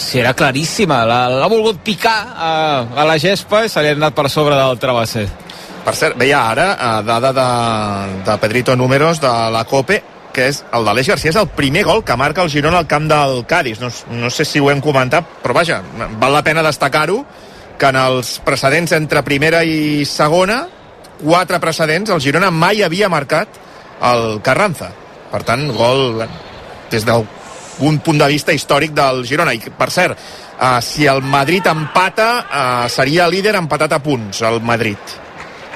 Sí, era claríssima. L'ha volgut picar a, a la gespa i se li ha anat per sobre del travesser. Per cert, veia ara, a dada de, de Pedrito Números de la COPE, que és el d'Aleix Garcia, és el primer gol que marca el Girona al camp del Cádiz. No, no sé si ho hem comentat, però vaja, val la pena destacar-ho, que en els precedents entre primera i segona, quatre precedents, el Girona mai havia marcat el Carranza. Per tant, gol des d'un punt de vista històric del Girona. I, per cert, uh, si el Madrid empata, uh, seria líder empatat a punts, el Madrid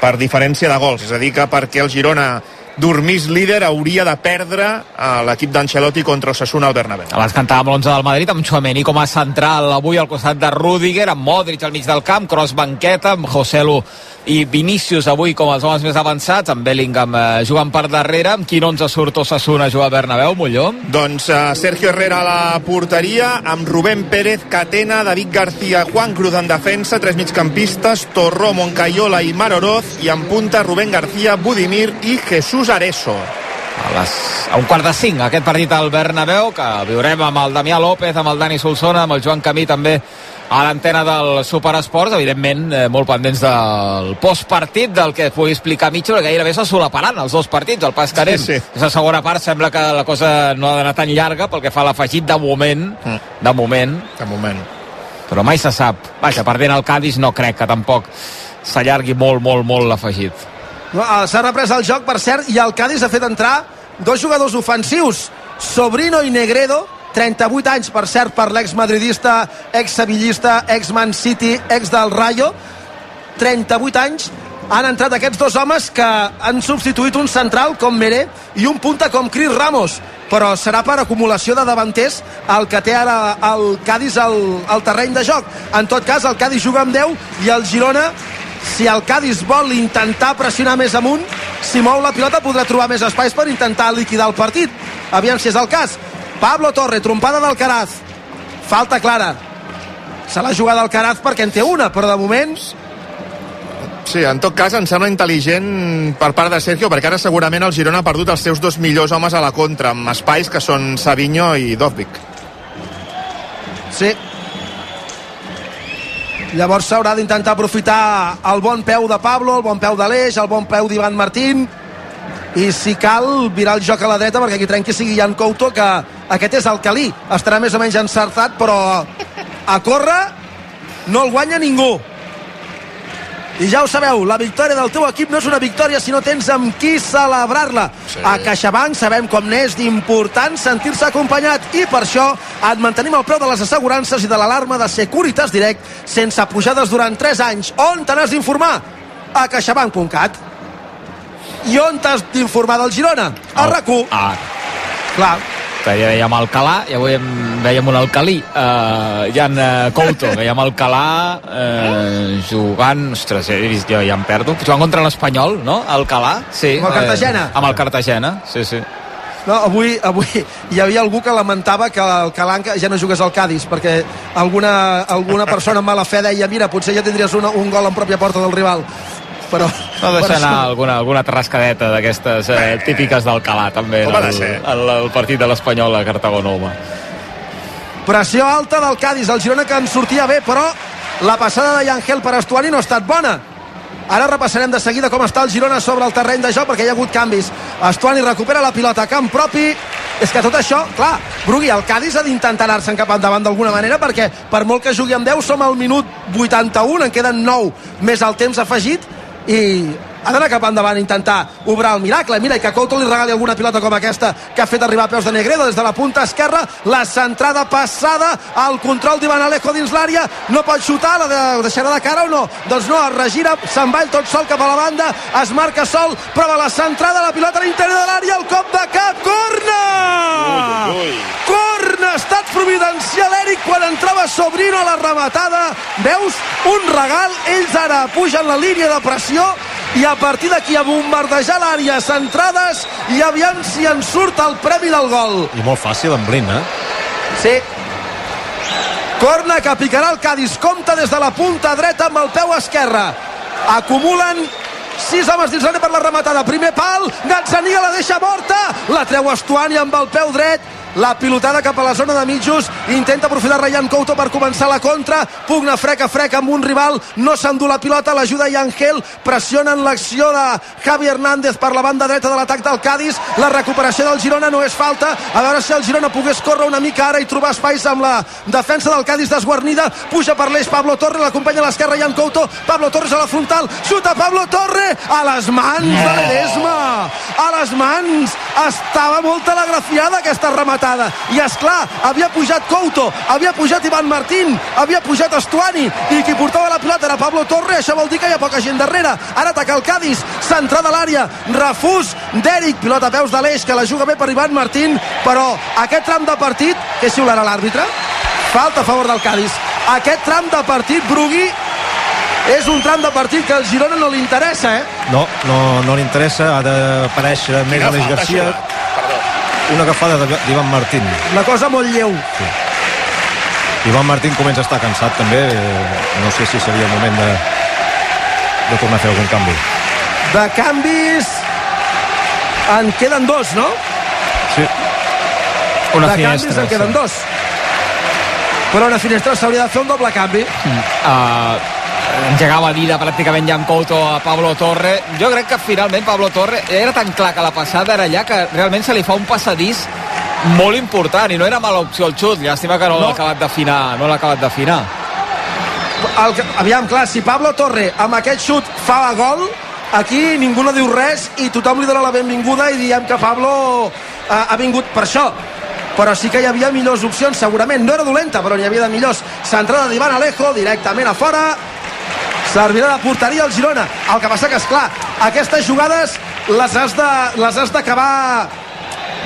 per diferència de gols, és a dir que perquè el Girona dormís líder hauria de perdre a l'equip d'Ancelotti contra Osasuna al Bernabéu. Abans cantàvem l'11 del Madrid amb Chouameni com a central avui al costat de Rudiger, amb Modric al mig del camp, Cross banqueta, amb Joselu i Vinícius avui com els homes més avançats, amb Bellingham eh, jugant per darrere, amb quin 11 surt Osasuna a jugar al Bernabéu, Molló? Doncs uh, Sergio Herrera a la porteria, amb Rubén Pérez, Catena, David García, Juan Cruz en defensa, tres migcampistes, Torró, Moncayola i Maroroz, i en punta Rubén García, Budimir i Jesús Areso. A, les, a un quart de cinc aquest partit al Bernabéu que viurem amb el Damià López, amb el Dani Solsona amb el Joan Camí també a l'antena del Superesports, evidentment eh, molt pendents del postpartit del que pugui explicar Mitchell, que gairebé se solaparan els dos partits, el pas que anem. Sí, sí. Aquesta segona part sembla que la cosa no ha d'anar tan llarga pel que fa a l'afegit de moment, Mm. de moment, De moment. però mai se sap. Vaja, perdent el Cádiz no crec que tampoc s'allargui molt, molt, molt l'afegit. Eh, S'ha reprès el joc, per cert, i el Cádiz ha fet entrar dos jugadors ofensius, Sobrino i Negredo, 38 anys, per cert, per l'ex-madridista, ex-sevillista, ex-Man City, ex del Rayo, 38 anys, han entrat aquests dos homes que han substituït un central com Meré i un punta com Cris Ramos. Però serà per acumulació de davanters el que té ara el Cádiz al, al terreny de joc. En tot cas, el Cádiz juga amb 10 i el Girona si el Cádiz vol intentar pressionar més amunt, si mou la pilota podrà trobar més espais per intentar liquidar el partit. Aviam si és el cas. Pablo Torre, trompada d'Alcaraz. Falta clara. Se l'ha jugat Alcaraz perquè en té una, però de moment Sí, en tot cas em sembla intel·ligent per part de Sergio, perquè ara segurament el Girona ha perdut els seus dos millors homes a la contra, amb espais que són Savinho i Dovvik. Sí. Llavors s'haurà d'intentar aprofitar el bon peu de Pablo, el bon peu d'Aleix, el bon peu d'Ivan Martín. I si cal virar el joc a la dreta perquè aquí trenqui sigui Jan Couto que aquest és el Calí, estarà més o menys encertat però a córrer no el guanya ningú i ja ho sabeu, la victòria del teu equip no és una victòria si no tens amb qui celebrar-la. Sí. A CaixaBank sabem com n'és d'important sentir-se acompanyat i per això et mantenim el preu de les assegurances i de l'alarma de Securitas Direct sense pujades durant 3 anys. On te n'has d'informar? A caixabank.cat. I on t'has d'informar del Girona? A RAC1. Ah, Clar, que ja dèiem Alcalà i avui em veiem un Alcalí. Uh, Jan uh, Couto, veiem Alcalà uh, jugant ostres, he vist, jo ja em perdo jugant contra l'Espanyol, no? Alcalà? Sí, Amb el Cartagena. Eh, amb el Cartagena, sí, sí. No, avui, avui hi havia algú que lamentava que el Calanca ja no jugués al Cádiz perquè alguna, alguna persona amb mala fe deia mira, potser ja tindries una, un gol en pròpia porta del rival però, no deixa per anar alguna, alguna rascadeta d'aquestes eh, típiques d'Alcalà també en el, el, el partit de l'Espanyol a Cartagonova pressió alta del Cádiz el Girona que en sortia bé però la passada de Yangel per Estuani no ha estat bona. Ara repassarem de seguida com està el Girona sobre el terreny de joc perquè hi ha hagut canvis. Estuani recupera la pilota a camp propi. És que tot això, clar, Brugui, el Cádiz ha d'intentar anar-se'n cap endavant d'alguna manera perquè per molt que jugui amb 10 som al minut 81, en queden 9 més el temps afegit i ha d'anar cap endavant intentar obrar el miracle. Mira, i que Couto li regali alguna pilota com aquesta que ha fet arribar a peus de Negredo des de la punta esquerra, la centrada passada, el control d'Ivan Alejo dins l'àrea, no pot xutar, la de, deixarà de cara o no? Doncs no, es regira, se'n va tot sol cap a la banda, es marca sol, prova la centrada, la pilota a l'interior de l'àrea, el cop de cap, corna! Ui, ui. Corna, estat providencial Eric quan entrava Sobrino a la rematada veus? Un regal ells ara pugen la línia de pressió i a partir d'aquí a bombardejar l'àrea centrades i aviam si en surt el premi del gol. I molt fàcil amb Blin, eh? sí. Corna que picarà el Cádiz. Compta des de la punta dreta amb el peu esquerre. Acumulen sis homes dins l'àrea per la rematada. Primer pal, Gazzaniga la deixa morta. La treu Estuani amb el peu dret. La pilotada cap a la zona de mitjos. Intenta aprofitar Ryan Couto per començar la contra. Pugna frec a frec amb un rival. No s'endú la pilota, l'ajuda Yangel. Pressionen l'acció de Javi Hernández per la banda dreta de l'atac del Cádiz. La recuperació del Girona no és falta. A veure si el Girona pogués córrer una mica ara i trobar espais amb la defensa del Cádiz desguarnida, puja per l'eix Pablo Torre, l'acompanya a l'esquerra Jan Couto. Pablo Torres a la frontal, xuta Pablo Torre a les mans de l'Edesma a les mans. Estava molt telegrafiada aquesta rematada. I és clar, havia pujat Couto havia pujat Ivan Martín havia pujat Estuani i qui portava la pilota era Pablo Torre, això vol dir que hi ha poca gent darrere. Ara ataca el Cádiz, centrada a l'àrea refús d'Eric, pilota a peus de l'eix que la juga bé per Ivan Martín però aquest tram de partit, què xiularà l'àrbitre? falta a favor del Cádiz. Aquest tram de partit, Brugui és un tram de partit que al Girona no li interessa, eh? No, no, no li interessa, ha d'aparèixer més Aleix Garcia, una agafada de- d'Ivan Martín. Una cosa molt lleu. Ivan Martín comença a estar cansat també, no sé si seria el moment de, de tornar a fer algun canvi. De canvis en queden dos, no? Sí, Una de finestra. canvis en queden dos. Però una finestra s'hauria de fer un doble canvi. Uh, engegava vida pràcticament ja amb Couto a Pablo Torre. Jo crec que finalment Pablo Torre era tan clar que la passada era allà que realment se li fa un passadís molt important i no era mala opció el xut. Llàstima que no, No. l'ha acabat d'afinar no l'ha acabat d'afinar. El, aviam, clar, si Pablo Torre amb aquest xut fa gol, aquí ningú no diu res i tothom li dona la benvinguda i diem que Pablo ha, ha vingut per això. Però sí que hi havia millors opcions segurament, no era dolenta però n'hi havia de millors. Centrada d'Ivan Alejo directament a fora servirà de porteria al Girona. El que passa que és clar, aquestes jugades les has de- les has d'acabar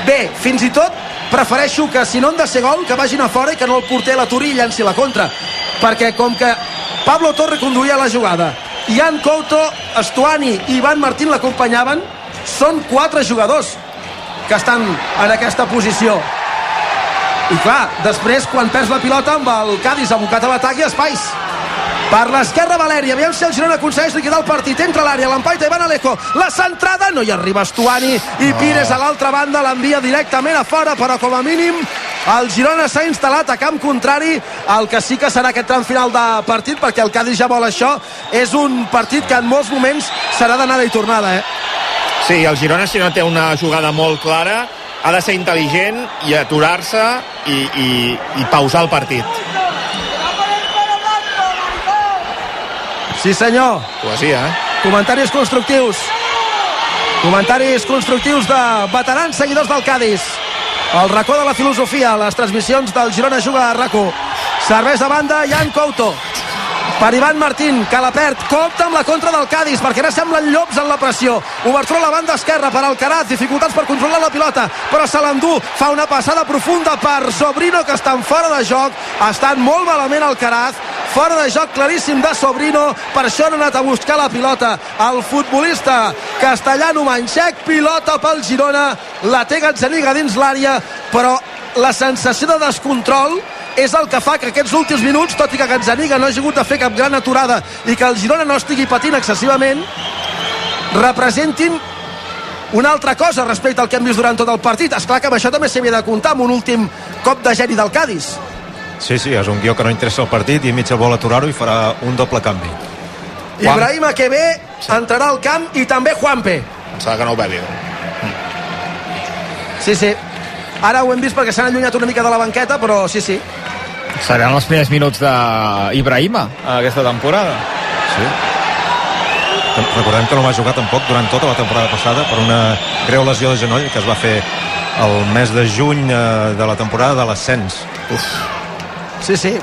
bé, fins i tot prefereixo que si no han de ser gol que vagin a fora i que no el porter l'aturi i llenci la contra. Perquè com que Pablo Torre conduïa la jugada Ian Couto, Estuani i Ivan Martín l'acompanyaven són quatre jugadors que estan en aquesta posició. I clar, després quan perds la pilota amb el Cádiz abocat a l'atac i espais per l'esquerra Valeri, aviam si el Girona aconsegueix liquidar el partit, entra l'àrea, l'empaita Ivan Alejo, la centrada, no hi arriba Estuani. I Pires a l'altra banda l'envia directament a fora, però com a mínim el Girona s'ha instal·lat a camp contrari el que sí que serà aquest tram final de partit perquè el Cádiz ja vol això. És un partit que en molts moments serà d'anada i tornada eh? Sí, el Girona, si no té una jugada molt clara, ha de ser intel·ligent i aturar-se i, i, i pausar el partit. Sí senyor Poesia, eh? Comentaris constructius. Comentaris constructius de veterans seguidors del Cádiz. El racó de la filosofia, les transmissions del Girona Juga a RACO. Serveix de banda Jan Couto. Per Ivan Martín, que la perd. Compte amb la contra del Cádiz, perquè ara semblen llops en la pressió. Obertura a la banda esquerra per Alcaraz, dificultats per controlar la pilota, però se l'endú. Fa una passada profunda per Sobrino, que estan fora de joc. Estan molt malament Alcaraz. Fora de joc claríssim de Sobrino, per això han anat a buscar la pilota. El futbolista castellano Manxec, pilota pel Girona, la té Gazzaniga dins l'àrea, però la sensació de descontrol és el que fa que aquests últims minuts, tot i que Gazzaniga no hagi hagut de fer cap gran aturada i que el Girona no estigui patint excessivament, representin una altra cosa respecte al que hem vist durant tot el partit. És clar que amb això també s'havia de comptar amb un últim cop de geni del Cádiz. Sí, sí, és un guió que no interessa el partit i Mitchell vol aturar-ho i farà un doble canvi. Juan. Ibrahim Akebe entrarà al camp i també Juanpe. Pensava que no ho veia. Sí, sí. Ara ho hem vist perquè s'han allunyat una mica de la banqueta, però sí, sí. seran els primers minuts d'Ibrahima aquesta temporada Sí. Recordem que no va jugar tampoc durant tota la temporada passada per una greu lesió de genoll que es va fer el mes de juny eh, de la temporada de l'ascens. Sí, sí.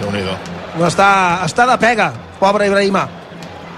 Déu-n'hi-do. No està, està de pega, pobre Ibrahima.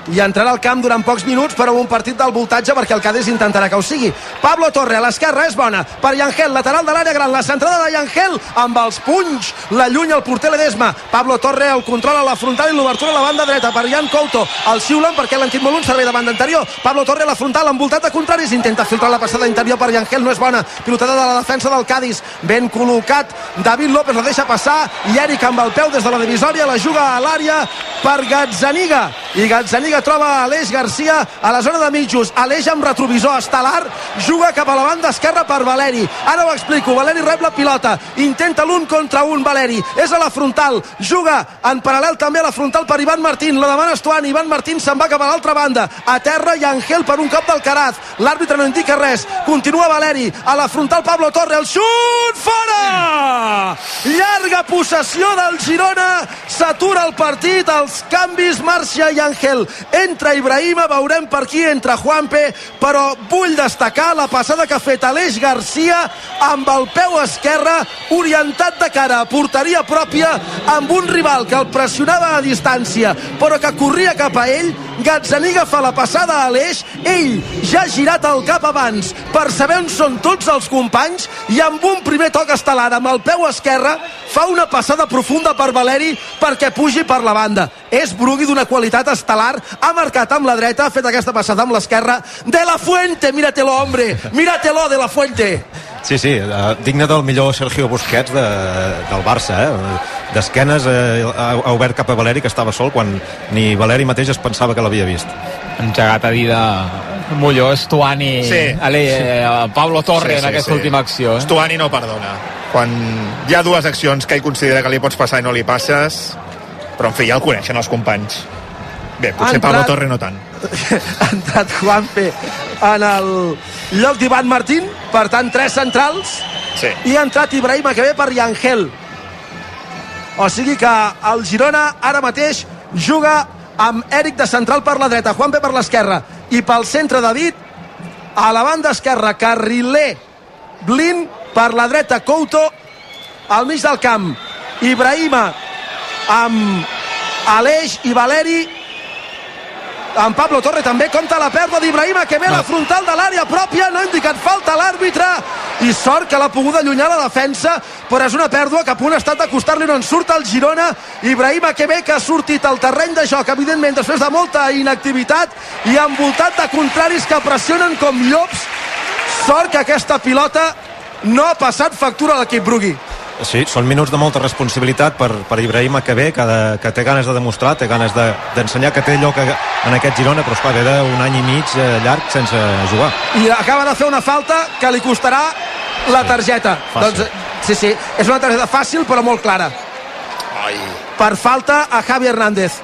I entrarà al camp durant pocs minuts però un partit del voltatge perquè el Cádiz intentarà que ho sigui. Pablo Torre a l'esquerra és bona per Yangel, lateral de l'àrea gran la centrada de Yangel amb els punys l'allunya el porter Ledesma. Pablo Torre el control a la frontal i l'obertura a la banda dreta per Jan Couto. El xiulen perquè l'han tingut molt un servei de banda anterior. Pablo Torre a la frontal envoltat de contraris intenta filtrar la passada interior per Yangel no és bona. Pilotada de la defensa del Cádiz ben col·locat. David López la deixa passar i Eric amb el peu des de la divisòria la juga a l'àrea per Gazzaniga. I Gazzaniga troba Aleix Garcia a la zona de mitjos. Aleix amb retrovisor estel·lar juga cap a la banda esquerra per Valeri. Ara ho explico, Valeri rep la pilota. Intenta l'un contra un Valeri. És a la frontal, juga en paral·lel també a la frontal per Ivan Martín. La demana Estuani, Ivan Martín se'n va cap a l'altra banda. A terra i Angel per un cop del Caraz. L'àrbitre no indica res, continua Valeri. A la frontal Pablo Torre, el xut fora! Llarga possessió del Girona, s'atura el partit, els canvis, Marcia i Àngel. Entra Ibrahima, veurem per qui entra Juanpe, però vull destacar la passada que ha fet Aleix Garcia amb el peu esquerre orientat de cara a porteria pròpia amb un rival que el pressionava a distància però que corria cap a ell. Gazzaniga fa la passada a Aleix ell ja ha girat el cap abans per saber on són tots els companys i amb un primer toc estel·lar amb el peu esquerre fa una passada profunda per Valeri perquè pugi per la banda. És Brugui d'una qualitat estel·lar ha marcat amb la dreta, ha fet aquesta passada amb l'esquerra de la Fuente, míratelo hombre míratelo de la Fuente Sí, sí, uh, digne del millor Sergio Busquets de, del Barça, eh? D'esquenes eh, ha, ha obert cap a Valeri, que estava sol, quan ni Valeri mateix es pensava que l'havia vist. Engegat a dir de Molló, Estuani, Sí. Ale, eh, Pablo Torre Sí, en sí, aquesta sí. última acció. Eh? Stuani no perdona. Quan hi ha dues accions que ell considera que li pots passar i no li passes, però en fi, ja el coneixen els companys. Bé, potser entrat- Pablo Torre no tant. ha entrat Juanpe en el lloc d'Ivan Martín per tant tres centrals Sí. i ha entrat Ibrahima que ve per Yangel o sigui que el Girona ara mateix juga amb Eric de central per la dreta Juanpe per l'esquerra i pel centre David a la banda esquerra Carriler Blin per la dreta Couto al mig del camp Ibrahima amb Aleix i Valeri en Pablo Torre també compta la pèrdua d'Ibrahima que ve a la frontal de l'àrea pròpia. No ha indicat falta l'àrbitre. I sort que l'ha pogut allunyar la defensa però és una pèrdua que a punt ha estat d'acostar-li no en surt el Girona. Ibrahima que ve que ha sortit al terreny de joc evidentment després de molta inactivitat i envoltat de contraris que pressionen com llops. Sort que aquesta pilota no ha passat factura a l'equip Brugui Sí, són minuts de molta responsabilitat per, per Ibrahima que ve, que, de, que té ganes de demostrar, té ganes de- d'ensenyar de, que té lloc en aquest Girona, però esclar, ve d'un any i mig eh, llarg sense jugar. i acaba de fer una falta que li costarà la targeta. fàcil. doncs, sí, sí, és una targeta fàcil però molt clara. Ai. Per falta a Javi Hernández.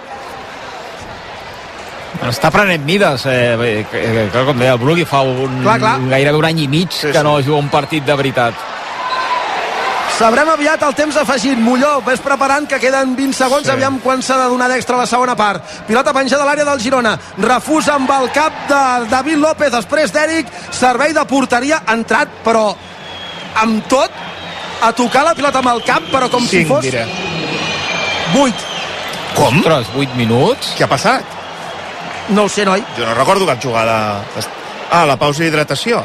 Està prenent mides. Eh, que, com deia, el Brugui fa un, Clar, clar. gairebé un any i mig Sí, que sí. no juga un partit de veritat. Sabrem aviat el temps afegit. Molló, ves preparant que queden 20 segons, Sí. aviam quan s'ha de donar d'extra la segona part. Pilota penjada a l'àrea del Girona. Refús amb el cap de David López, després d'Eric. Servei de porteria, entrat, però amb tot, a tocar la pilota amb el cap, però com si Cinc, fos diré. 8. Com? Ostres, 8 minuts? Què ha passat? No ho sé, noi. Jo no recordo cap jugada... Ah, la pausa d'hidratació.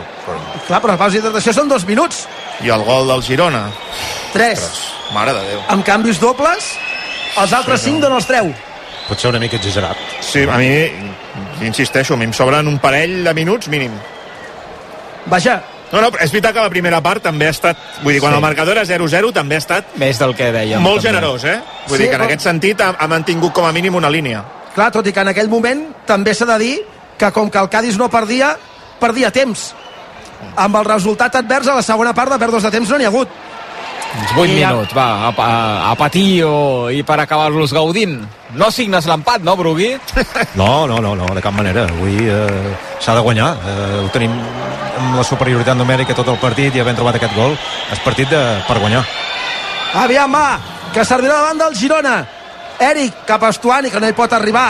Clar, però la pausa d'hidratació són dos minuts. I el gol del Girona. 3. Mare de Déu. Amb canvis dobles, els altres 5 d'on els treu. Pot ser una mica exagerat. Sí, a mi, insisteixo, a mi em sobren un parell de minuts mínim. Vaja, No, no, és veritat que la primera part també ha estat... Vull dir, quan Sí. el marcador era 0-0 també ha estat Més del que dèiem. molt també. generós, eh? Vull Sí, dir que en però- aquest sentit ha, ha mantingut com a mínim una línia. clar, tot i que en aquell moment també s'ha de dir que com que el Cádiz no perdia, perdia temps. Amb el resultat advers a la segona part de pèrdues de temps no n'hi ha hagut. Uns 8 I ja- minuts, va, a, a, a patir o, i per acabar-los gaudint. No signes l'empat, no, Brugui? No, no, no, no, de cap manera. Avui eh, s'ha de guanyar. Eh, ho tenim amb la superioritat numèrica tot el partit i havent trobat aquest gol. És partit de, per guanyar. Aviam, va, que servirà davant del Girona. Eric, cap a Estuani, que no hi pot arribar.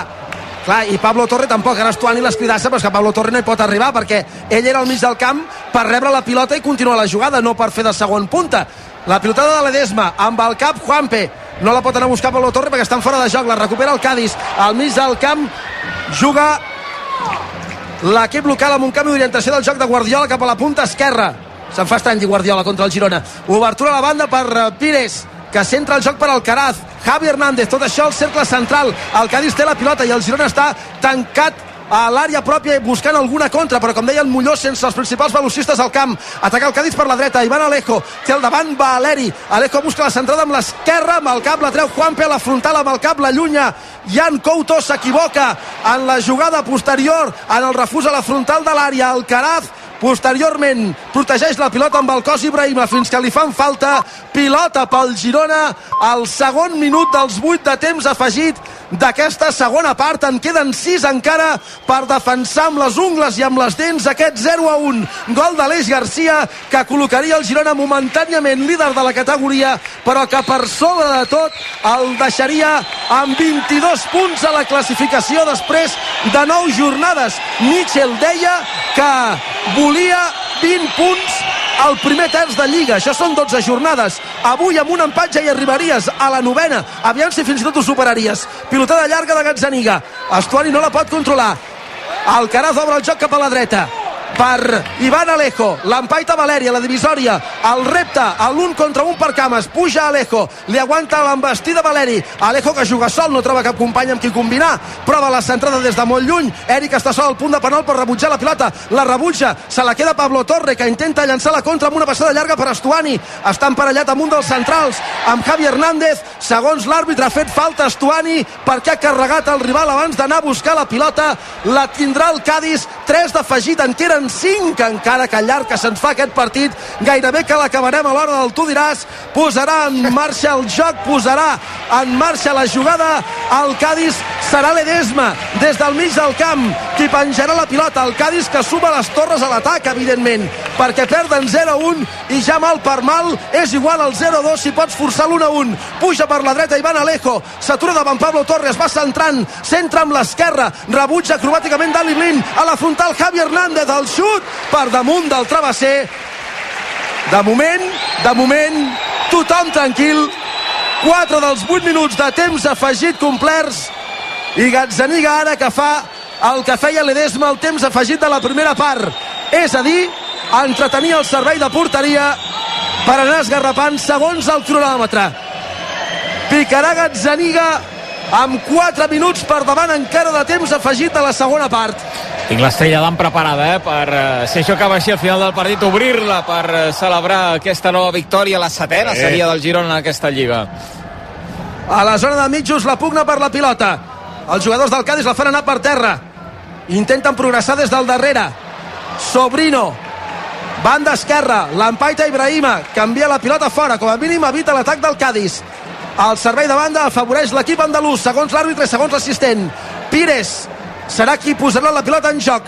Clar, i Pablo Torre tampoc, ara Estuani l'escridassa, però és que Pablo Torre no hi pot arribar perquè ell era al mig del camp per rebre la pilota i continuar la jugada, no per fer de segon punta. La pilotada de l'Edesma, amb el cap Juanpe, no la pot anar a buscar Pablo Torre perquè estan fora de joc, la recupera el Cádiz, al mig del camp juga l'equip local amb un canvi d'orientació del joc de Guardiola cap a la punta esquerra. Se'n fa estrany Guardiola contra el Girona. Obertura a la banda per eh, Pires que centra el joc per al Caraz Javi Hernández, tot això al cercle central el Cádiz té la pilota i el Girona està tancat a l'àrea pròpia buscant alguna contra, però com deia el Molló sense els principals velocistes al camp. Ataca el Cádiz per la dreta, Ivan Alejo, té el davant Valeri. Alejo busca la centrada amb l'esquerra, amb el cap la treu Juanpe a la frontal, amb el cap la llunya. Jan Couto s'equivoca en la jugada posterior, en el refús a la frontal de l'àrea. Alcaraz posteriorment protegeix la pilota amb el cos Ibrahima fins que li fan falta pilota pel Girona al segon minut dels 8 de temps afegit d'aquesta segona part. En queden 6 encara per defensar amb les ungles i amb les dents aquest 0 a 1 gol d'Aleix Garcia que col·locaria el Girona momentàniament líder de la categoria però que per sobre de tot el deixaria amb 22 punts a la classificació després de 9 jornades. Mitchell deia que volia 20 punts al primer terç de Lliga. Això són 12 jornades. Avui amb un empat ja hi arribaries a la novena. Aviam si fins i tot ho superaries. Pilotada llarga de Gazzaniga. Estuani no la pot controlar. Alcaraz obre el joc cap a la dreta per Ivan Alejo. L'empaita Valeri a la divisòria. El repte a l'un contra un per Cames. Puja Alejo, li aguanta l'embestida Valeri. Alejo que juga sol, no troba cap company amb qui combinar, prova la centrada des de molt lluny, Eric està sol al punt de penal per rebutjar la pilota, la rebutja. Se la queda Pablo Torre que intenta llançar la contra amb una passada llarga per Estuani. Està emparellat amb un dels centrals amb Javi Hernández, segons l'àrbitre ha fet falta Estuani perquè ha carregat el rival abans d'anar a buscar la pilota. La tindrà el Cádiz. 3 d'afegit en queden 5 encara que llarg que se'ns fa aquest partit gairebé que l'acabarem a l'hora del tu diràs posarà en marxa el joc posarà en marxa la jugada el Cádiz serà l'Edesma des del mig del camp qui penjarà la pilota el Cádiz que suma les torres a l'atac evidentment perquè perden 0-1 i ja mal per mal és igual al 0-2 si pots forçar l'1-1 puja per la dreta Ivan Alejo s'atura davant Pablo Torres va centrant centra amb l'esquerra rebutja acrobàticament Dali Blin a la frontal Javi Hernández el xut per damunt del travesser. De moment, de moment tothom tranquil. 4 dels 8 minuts de temps afegit complerts. I Gazzaniga ara que fa el que feia l'Edesma el temps afegit de la primera part. És a dir, entretenir el servei de porteria per anar esgarrapant segons el cronòmetre. Picarà Gazzaniga amb 4 minuts per davant encara de temps afegit a la segona part. Tinc l'estrella d'am preparada, eh, per, eh, si això acaba així al final del partit, obrir-la per eh, celebrar aquesta nova victòria, la setena Eh. seria del Girona en aquesta Lliga. a la zona de mitjos la pugna per la pilota. Els jugadors del Cádiz la fan anar per terra. Intenten progressar des del darrere. Sobrino banda esquerra, l'empaita Ibrahima canvia la pilota fora, com a mínim evita l'atac del Cádiz el servei de banda afavoreix l'equip andalús, segons l'àrbitre segons l'assistent. Pires serà qui posarà la pilota en joc.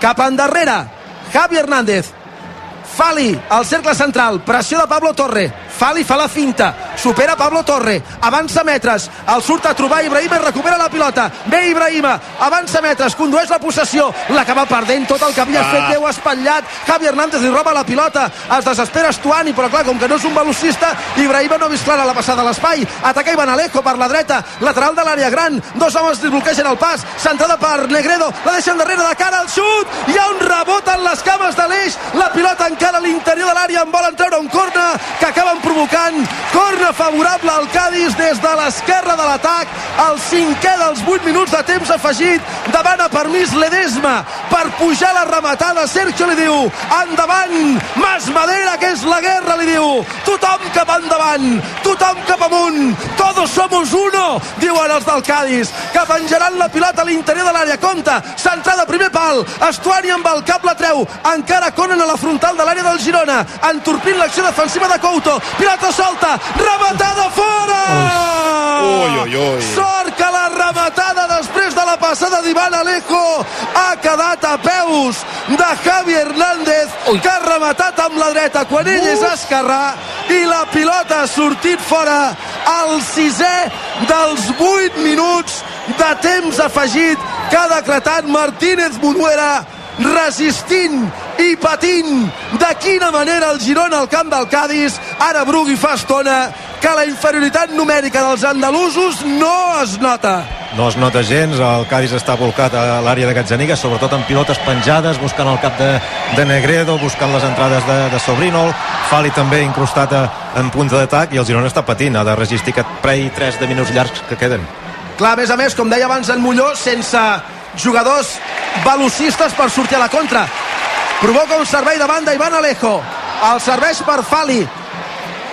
Cap endarrere Javi Hernández. Fali al cercle central, pressió de Pablo Torre Fali fa la finta, supera Pablo Torre. Avança metres, el surt a trobar Ibrahima i recupera la pilota, ve Ibrahima. Avança metres, condueix la possessió. L'acaba perdent tot el que havia Ah. fet Déu espatllat, Javi Hernández li roba la pilota. Es desespera Estuani, però clar, com que no és un velocista, Ibrahima no ha vist clara la passada a l'espai. Ataca Ivan Alejo per la dreta. Lateral de l'àrea gran, dos homes li bloquegen el pas. Centrada per Negredo, la deixen darrere de cara al xut, hi ha un rebot en les cames de l'eix, la pilota encara a l'interior de l'àrea. En volen treure un corna que acaben provocant. Corna favorable al Cádiz des de l'esquerra de l'atac. El cinquè dels 8 minuts de temps afegit. Davant a permís Ledesma per pujar la rematada. Sergio li diu endavant. Mas Madera que és la guerra li diu. Tothom cap endavant. Tothom cap amunt. Todos somos uno diuen els del Cádiz que penjaran la pilota a l'interior de l'àrea. Compta centrada primer pal. Estuani amb el cap la treu. Encara Conan a la frontal de l'àrea del Girona entorpint l'acció defensiva de Couto pilota solta rematada fora Ui, ui, ui. sort que la rematada després de la passada d'Ivan Alejo ha quedat a peus de Javi Hernández Ui. que ha rematat amb la dreta quan ell és esquerrà i la pilota ha sortit fora al sisè dels 8 minuts de temps afegit que ha decretat Martínez Munuera resistint i patint. De quina manera el Girona al camp del Cádiz ara Brugui fa estona que la inferioritat numèrica dels andalusos no es nota. No es nota gens, el Cádiz està volcat a l'àrea de Gazzaniga, sobretot amb pilotes penjades, buscant el cap de, de Negredo, buscant les entrades de, de Sobrino, Fali també incrustat a, en punta d'atac, i el Girona està patint, ha de resistir aquest prei 3 de minuts llargs que queden. Clar, a més a més, com deia abans en Molló, sense jugadors velocistes per sortir a la contra provoca un servei de banda Ivan Alejo. El serveix per Fali.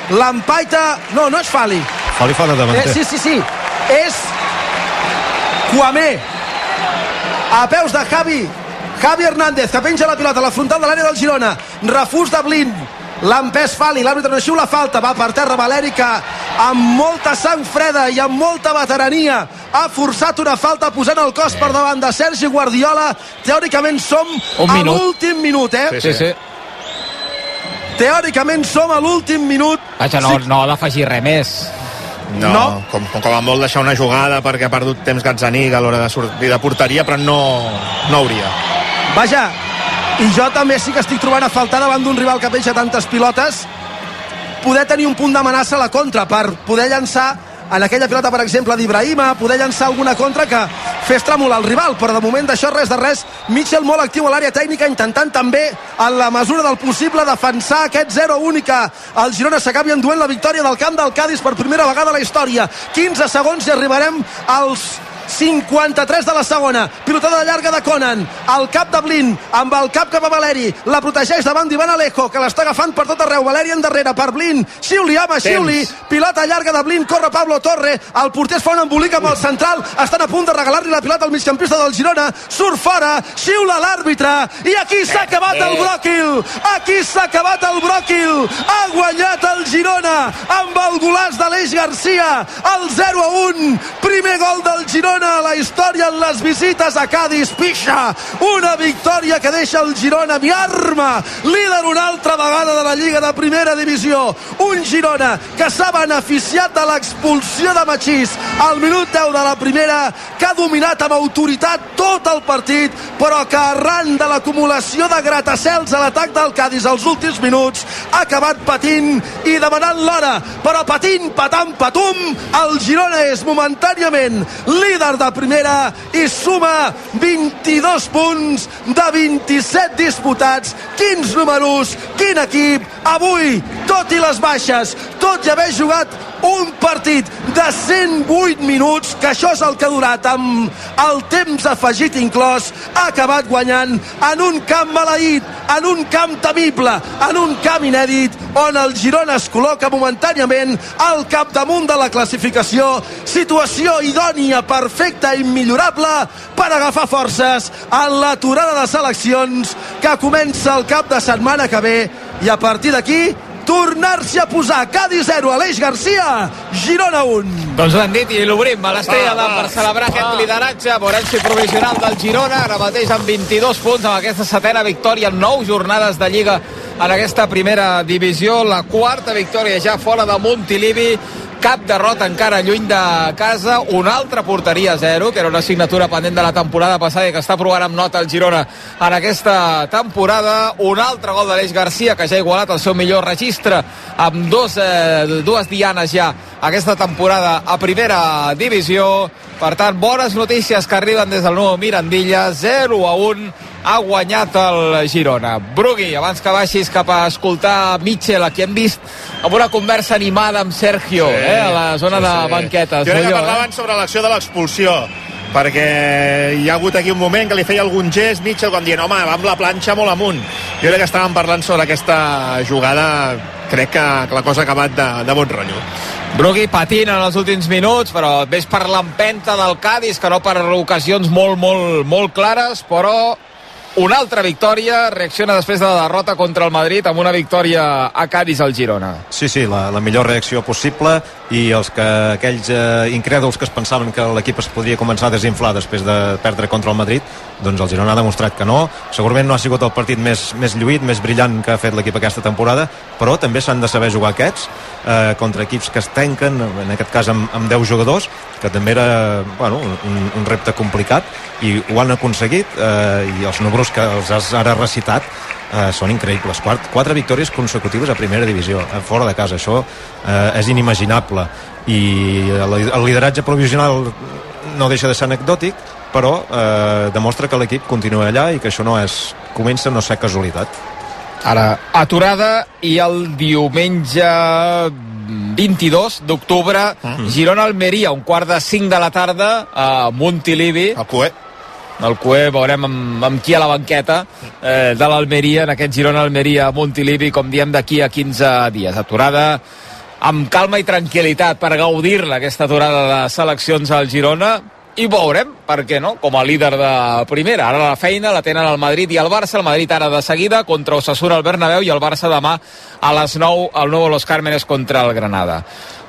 L'empaita no, no és Fali. Fali fa de davanter. Eh, sí, sí, sí. És Kwame a peus de Javi. Javi Hernández que penja la pilota a la frontal de l'àrea del Girona. Refús de Blin l'empès Fali, l'àrbitre no xiula falta va per terra Valeri que amb molta sang freda i amb molta veterania ha forçat una falta posant el cos per davant de Sergi Guardiola teòricament som Un a minut. l'últim minut eh? Sí, sí. teòricament som a l'últim minut Vaja, no, no ha d'afegir res més. No, No. Com, com, com a molt deixar una jugada perquè ha perdut temps Gazzaniga a l'hora de sortir de porteria, però no, no hauria. Vaja, i jo també sí que estic trobant a faltar davant d'un rival que penja tantes pilotes poder tenir un punt d'amenaça a la contra per poder llançar en aquella pilota, per exemple, d'Ibrahima, poder llançar alguna contra que fes tremolar el rival, però de moment d'això res de res. Mitchell molt actiu a l'àrea tècnica, intentant també, en la mesura del possible, defensar aquest 0-1 i que el Girona s'acabi enduent la victòria del camp del Cádiz per primera vegada a la història. 15 segons i arribarem als 53 de la segona. Pilotada llarga de Conan. Al cap de Blin amb el cap cap a Valeri. La protegeix davant d'Ivan Alejo que l'està agafant per tot arreu. Valeri endarrere per Blin. Xiuli ama xiuli. Pilota llarga de Blin. Corre Pablo Torre. El porter es fa un embolic amb el central. Estan a punt de regalar-li la pilota al migcampista del Girona. Surt fora. Xiula l'àrbitre. I aquí s'ha acabat el bròquil. Aquí s'ha acabat el bròquil. Ha guanyat el Girona amb el golaç d'Aleix Garcia. El 0 a 1 primer gol del Girona a la història en les visites a Cádiz pixa. Una victòria que deixa el Girona mi arma. Líder una altra vegada de la Lliga de Primera Divisió. Un Girona que s'ha beneficiat de l'expulsió de Machís al minut 10 de la primera que ha dominat amb autoritat tot el partit però que arran de l'acumulació de gratacels a l'atac del Cádiz als últims minuts ha acabat patint i demanant l'hora. Però patint, patant, patum el Girona és momentàniament líder de primera i suma 22 punts de 27 disputats. Quins números, quin equip avui, tot i les baixes tot i haver jugat un partit de 108 minuts que això és el que ha durat amb el temps afegit inclòs ha acabat guanyant en un camp maleït en un camp temible en un camp inèdit on el Girona es col·loca momentàniament al capdamunt de la classificació. Situació idònia, perfecta i immillorable per agafar forces en l'aturada de seleccions que comença el cap de setmana que ve. I a partir d'aquí tornar-se a posar Cádiz 0, Aleix Garcia, Girona 1. Doncs hem dit i l'obrim a l'Estrella d'Am per celebrar aquest lideratge. Veurem si provisional del Girona, ara mateix amb 22 punts, amb aquesta setena victòria en 9 jornades de Lliga en aquesta primera divisió. La quarta victòria ja fora de Montilivi cap derrota encara lluny de casa, una altra porteria a zero, que era una assignatura pendent de la temporada passada i que està provant amb nota el Girona en aquesta temporada, un altre gol d'Aleix Garcia, que ja ha igualat el seu millor registre amb dos, eh, dues dianes ja aquesta temporada a primera divisió, per tant, bones notícies que arriben des del nou Mirandilla, 0 a 1 ha guanyat el Girona. Brugui, abans que baixis cap a escoltar Mitchell, aquí hem vist amb una conversa animada amb Sergio, sí, eh, a la zona sí, de sí. banquetes. Jo crec que parlaven sobre l'acció de l'expulsió perquè hi ha hagut aquí un moment que li feia algun gest Mitchell quan dient, home, va amb la planxa molt amunt jo crec que estàvem parlant sobre aquesta jugada crec que la cosa ha acabat de, de bon rotllo Brugui patint en els últims minuts, però ves per l'empenta del Cádiz, que no per ocasions molt, molt, molt clares, però una altra victòria, reacciona després de la derrota contra el Madrid amb una victòria a Cádiz al Girona. Sí, sí, la, la millor reacció possible i els que aquells eh, incrèduls que es pensaven que l'equip es podria començar a desinflar després de perdre contra el Madrid, doncs el Girona ha demostrat que no. Segurament no ha sigut el partit més, més lluït, més brillant que ha fet l'equip aquesta temporada, però també s'han de saber jugar aquests eh, contra equips que es tanquen, en aquest cas amb, amb 10 jugadors, que també era bueno, un, un repte complicat i ho han aconseguit eh, i els números que els has ara recitat eh, són increïbles. Quart, quatre victòries consecutives a primera divisió, eh, fora de casa. Això eh, és inimaginable. I el, el lideratge provisional no deixa de ser anecdòtic, però eh, demostra que l'equip continua allà i que això no és comença no ser casualitat. Ara, aturada i el diumenge 22 d'octubre, mm. Girona-Almeria, un quart de 5 de la tarda a Montilivi. el Cué el Cué, veurem amb, amb qui a la banqueta eh, de l'Almeria, en aquest Girona-Almeria Montilivi, com diem, d'aquí a 15 dies. Aturada amb calma i tranquil·litat per gaudir-la, aquesta aturada de seleccions al Girona, i veurem, per què no, com a líder de primera. Ara la feina la tenen el Madrid i el Barça, el Madrid ara de seguida contra Osasuna al Bernabéu i el Barça demà a les 9 al nou Los Cármenes contra el Granada.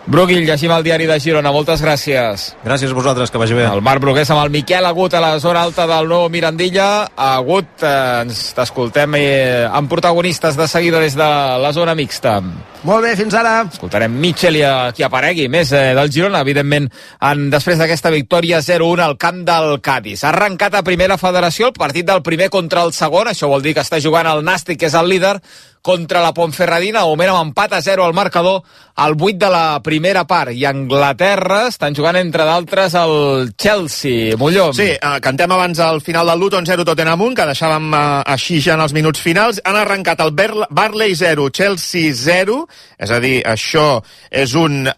Bruguil, llegim el diari de Girona. Moltes gràcies. Gràcies a vosaltres, que vagi bé. El Marc Brugués amb el Miquel Agut a la zona alta del nou Mirandilla. Agut, eh, ens t'escoltem eh, amb protagonistes de seguida des de la zona mixta. Molt bé, fins ara. Escoltarem Mitchell i a qui aparegui més eh, del Girona, evidentment, en, després d'aquesta victòria 0-1 al camp del Cádiz. Ha arrencat a primera federació el partit del primer contra el segon, això vol dir que està jugant el Nàstic, que és el líder, contra la Ponferradina, moment amb empat a 0 al marcador al 8 de la primera part. I Anglaterra estan jugant, entre d'altres, el Chelsea. Molló. Sí, eh, cantem abans al final del Luton 0 Tottenham 1, que deixàvem eh, així ja en els minuts finals. Han arrencat el Barley 0, Chelsea 0, és a dir, això és un, eh,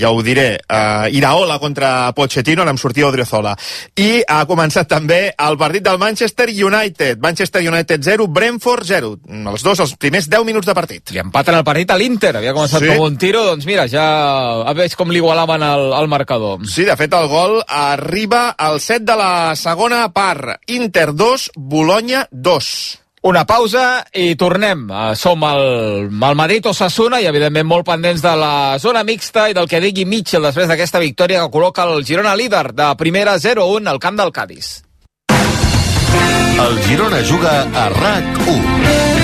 ja ho diré, eh, Iraola contra Pochettino, n'hem sortit Odriozola. I ha començat també el partit del Manchester United. Manchester United 0, Brentford 0. Els dos, els primers 10 minuts de partit. I empaten el partit a l'Inter. Havia començat Sí. sí. com un tiro, doncs mira, ja veig com l'igualaven al, al marcador. Sí, de fet, el gol arriba al set de la segona part. Inter 2, Bologna 2. Una pausa i tornem. Eh, Som al, al Madrid-Osasuna i, evidentment, molt pendents de la zona mixta i del que digui Mitchell després d'aquesta victòria que col·loca el Girona líder de primera 0-1 al camp del Cádiz. El Girona juga a RAC1.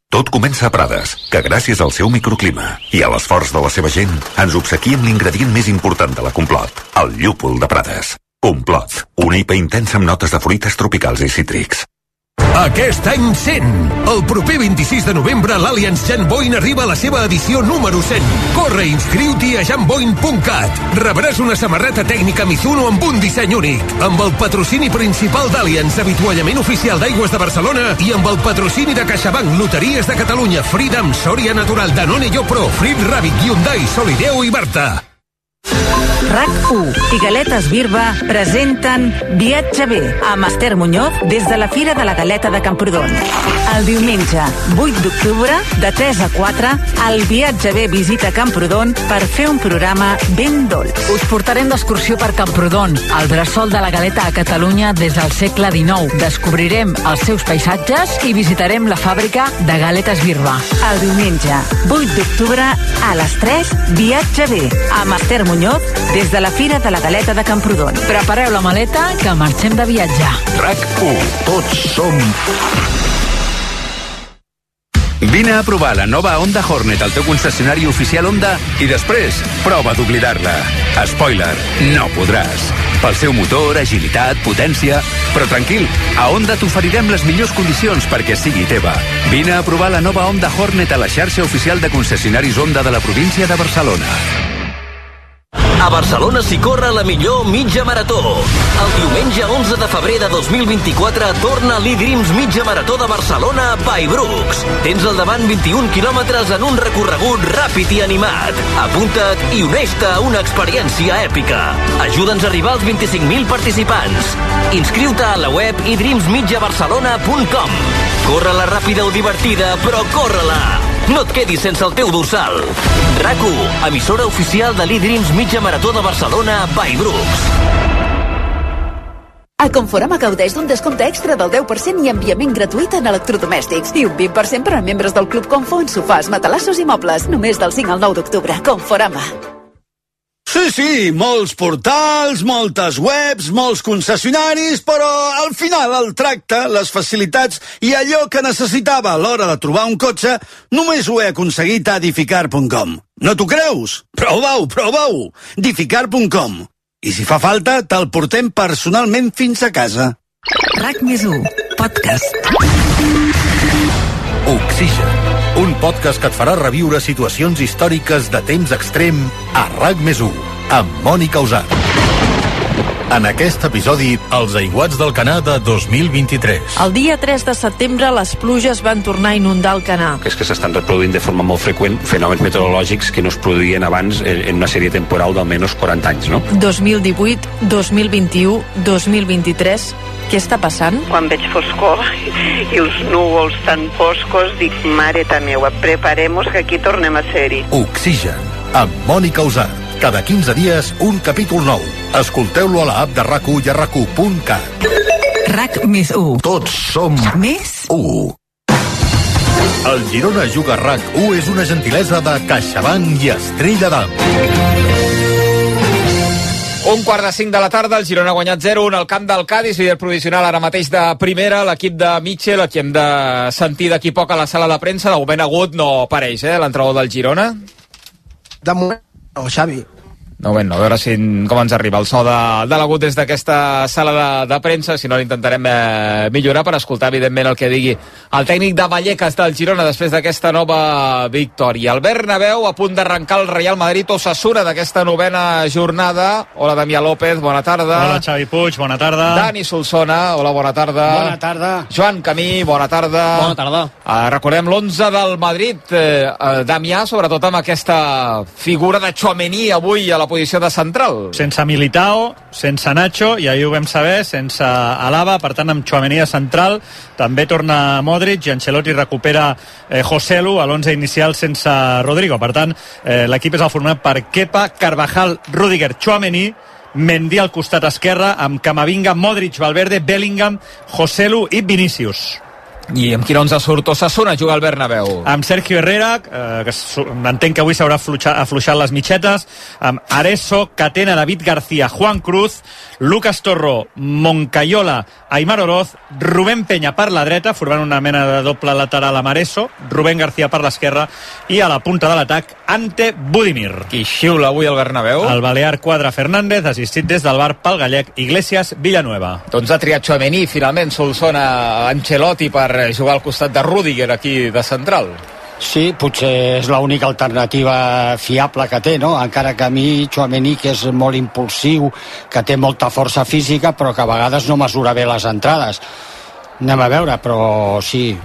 Tot comença a Prades, que gràcies al seu microclima i a l'esforç de la seva gent ens obsequia amb l'ingredient més important de la Complot, el llúpol de Prades. Complot, una IPA intensa amb notes de fruites tropicals i cítrics. Aquest any 100. El proper 26 de novembre l'Allianz Jan Boyne arriba a la seva edició número 100. Corre inscriu-t'hi a janboyne.cat. Rebràs una samarreta tècnica Mizuno amb un disseny únic, amb el patrocini principal d'Allianz, avituallament oficial d'Aigües de Barcelona i amb el patrocini de CaixaBank, Loteries de Catalunya, Freedom, Soria Natural, Danone Jo Pro, Frit Rabbit, Hyundai, Solideo i Barta. RAC1 i Galetes Birba presenten Viatge bé amb Esther Muñoz des de la Fira de la Galeta de Camprodon. El diumenge 8 d'octubre, de 3 a 4, el Viatge bé visita Camprodon per fer un programa ben dolç. Us portarem d'excursió per Camprodon, el bressol de la galeta a Catalunya des del segle XIX. Descobrirem els seus paisatges i visitarem la fàbrica de galetes Birba. El diumenge 8 d'octubre a les 3, Viatge bé amb Esther Muñoz des de la Fira de la Galeta de Camprodon. Prepareu la maleta que marxem de viatge. RAC1. Tots som... Vine a provar la nova Honda Hornet al teu concessionari oficial Honda i després prova d'oblidar-la. Spoiler, no podràs. Pel seu motor, agilitat, potència... Però tranquil, a Honda t'oferirem les millors condicions perquè sigui teva. Vine a provar la nova Honda Hornet a la xarxa oficial de concessionaris Honda de la província de Barcelona. A Barcelona s'hi corre la millor mitja marató. El diumenge 11 de febrer de 2024 torna l'e-Dreams mitja marató de Barcelona by Brooks. Tens al davant 21 quilòmetres en un recorregut ràpid i animat. Apunta't i uneix-te a una experiència èpica. Ajuda'ns a arribar als 25.000 participants. Inscriu-te a la web idreamsmitjabarcelona.com. Corre-la ràpida o divertida, però corre-la! No et quedis sense el teu dorsal. RAC1, emissora oficial de l'e-Dreams mitja marató de Barcelona by Brooks. A Conforama gaudeix d'un descompte extra del 10% i enviament gratuït en electrodomèstics i un 20% per a membres del Club Confo en sofàs, matalassos i mobles, només del 5 al 9 d'octubre. Conforama. Sí, sí, molts portals, moltes webs, molts concessionaris, però al final el tracte, les facilitats i allò que necessitava a l'hora de trobar un cotxe només ho he aconseguit a edificar.com. No t'ho creus? Prova-ho, prova-ho! edificar.com I si fa falta, te'l portem personalment fins a casa. RAC més 1, podcast. Oxigen, un podcast que et farà reviure situacions històriques de temps extrem a RAC més 1, amb Mònica Usat. En aquest episodi, els aiguats del Canà de 2023. El dia 3 de setembre les pluges van tornar a inundar el Canà. que és que s'estan reproduint de forma molt freqüent fenòmens meteorològics que no es produïen abans en en una sèrie temporal d'almenys 40 anys, no? 2018, 2021, 2023... Què està passant? Quan veig foscor i els núvols tan foscos, dic, mare ta meua, preparemos que aquí tornem a ser-hi. Oxigen, amb Mònica Usat. Cada 15 dies, un capítol nou. Escolteu-lo a la app de rac i a rac RAC més 1. Tots som Més 1. El Girona Juga RAC 1 és una gentilesa de CaixaBank i Estrella d'Am. Un quart de cinc de la tarda, el Girona ha guanyat 0-1 al camp del Cádiz, líder provisional ara mateix de primera, l'equip de Mitchell, aquí hem de sentir d'aquí poc a la sala de premsa, de moment agut no apareix, eh, l'entrenador del Girona. De moment, no, Xavi. De moment no, a veure si, com ens arriba el so de, de l'agut des d'aquesta sala de, de premsa, si no l'intentarem eh, millorar per escoltar, evidentment, el que digui el tècnic de Vallecas del Girona després d'aquesta nova victòria. El Bernabéu a punt d'arrencar el Real Madrid Osasuna d'aquesta novena jornada. Hola, Damià López, bona tarda. Hola, Xavi Puig, bona tarda. Dani Solsona, hola, bona tarda. Bona tarda. Joan Camí, bona tarda. Bona tarda. Uh, recordem l'11 del Madrid, eh, uh, Damià, sobretot amb aquesta figura de Chouameni avui a la posició de central. Sense Militao, sense Nacho, i ahir ho vam saber, sense Alaba, per tant amb Chouameni a central, també torna Modric i Ancelotti recupera eh, Joselu a l'11 inicial sense Rodrigo. Per tant, eh, l'equip és el format per Kepa, Carvajal, Rudiger, Chouameni, Mendy al costat esquerre, amb Camavinga, Modric, Valverde, Bellingham, Joselu i Vinícius. I amb quin 11 surt Osasuna juga al Bernabéu? amb Sergio Herrera, eh, que entenc que avui s'haurà afluixat, afluixat les mitxetes, amb Areso, Catena, David García, Juan Cruz, Lucas Torro, Moncayola, Aymar Oroz, Rubén Peña per la dreta, formant una mena de doble lateral amb Areso, Rubén García per l'esquerra i a la punta de l'atac, Ante Budimir. Qui xiula avui al Bernabéu? El Balear Quadra Fernández, assistit des del bar pel gallec Iglesias Villanueva. Doncs ha triat Chouameni, finalment Solsona Ancelotti per jugar al costat de Rudiger aquí de central. Sí, potser és l'única alternativa fiable que té, no? Encara que a mi Chouameni, que és molt impulsiu, que té molta força física, però que a vegades no mesura bé les entrades. Anem a veure, però sí,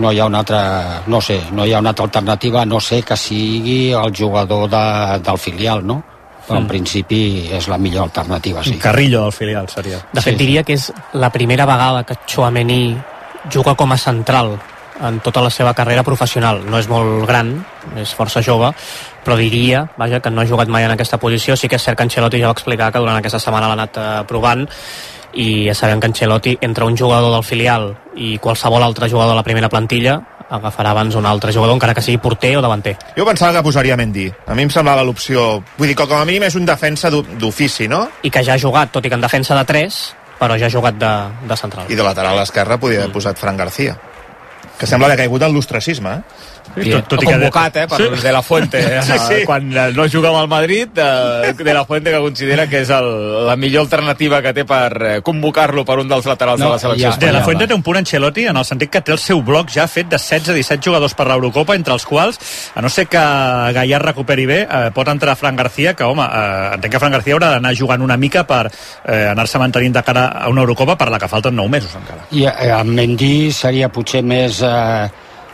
no hi ha una altra, no sé, no hi ha una altra alternativa, no sé que sigui el jugador de, del filial, no? Però en Mm. principi és la millor alternativa, sí. Carrillo del filial seria. De fet, Sí. diria que és la primera vegada que Chouameni juga com a central en tota la seva carrera professional. No és molt gran, és força jove, però diria, vaja, que no ha jugat mai en aquesta posició. Sí que és cert que Ancelotti ja va explicar que durant aquesta setmana l'ha anat eh, provant i ja sabem que Ancelotti, entre un jugador del filial i qualsevol altre jugador de la primera plantilla, agafarà abans un altre jugador, encara que sigui porter o davanter. Jo pensava que posaria Mendy. A mi em semblava l'opció... Vull dir que com a mínim és un defensa d'o- d'ofici, no? I que ja ha jugat, tot i que en defensa de 3, però ja ha jugat de, de central. I de lateral esquerre podia haver posat Fran García. Que sembla que ha caigut en l'ostracisme, eh? I, tot, tot convocat, eh, per Sí. De La Fuente, eh, Sí, sí. quan eh, no juga amb el Madrid, eh, De La Fuente que considera que és el, la millor alternativa que té per convocar-lo per un dels laterals de la selecció De espanyola. la Fuente té un punt Ancelotti en el sentit que té el seu bloc ja fet de 16-17 jugadors per l'Eurocopa, entre els quals, a no ser que Gaià recuperi bé, eh, pot entrar Fran García, que, home, eh, entenc que Fran García haurà d'anar jugant una mica per eh, anar-se mantenint de cara a una Eurocopa per la que falten 9 mesos encara. I eh, amb Mendy seria potser més, eh,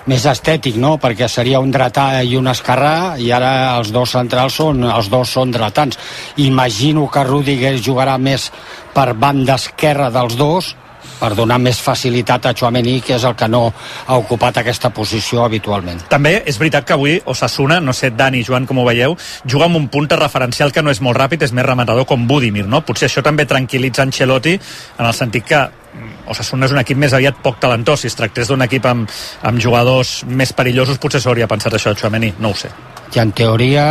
més estètic, no? Perquè seria un dretà i un esquerrà i ara els dos centrals són, els dos són dretans. Imagino que Rudiger jugarà més per banda esquerra dels dos per donar més facilitat a Chouameni, que és el que no ha ocupat aquesta posició habitualment. També és veritat que avui Osasuna, no sé, Dani, Joan, com ho veieu, juga amb un punt referencial que no és molt ràpid, és més rematador com Budimir, no? Potser això també tranquil·litza Ancelotti en el sentit que Osasuna és un equip més aviat poc talentós. Si es tractés d'un equip amb, amb jugadors més perillosos, potser s'hauria pensat això de Chouameni, no ho sé. I en teoria,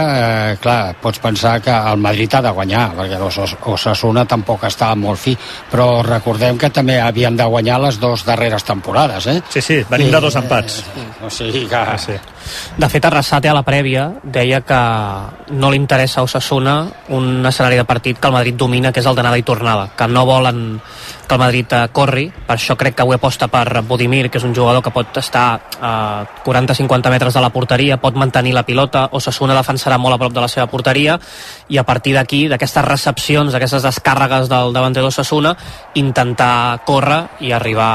eh, clar, pots pensar que el Madrid ha de guanyar, perquè Os- Osasuna tampoc està molt fi, però recordem que també havien de guanyar les dues darreres temporades, eh? Sí, sí, venim de dos empats. O sigui que... Sí. De fet, Arrasate a la prèvia deia que no li interessa a Osasuna un escenari de partit que el Madrid domina, que és el d'anada i tornada, que no volen que el Madrid eh, corri, per això crec que avui aposta per Budimir, que és un jugador que pot estar a 40-50 metres de la porteria, pot mantenir la pilota, Osasuna defensarà molt a prop de la seva porteria, i a partir d'aquí, d'aquestes recepcions, d'aquestes descàrregues del davanter d'Osasuna, intentar córrer i arribar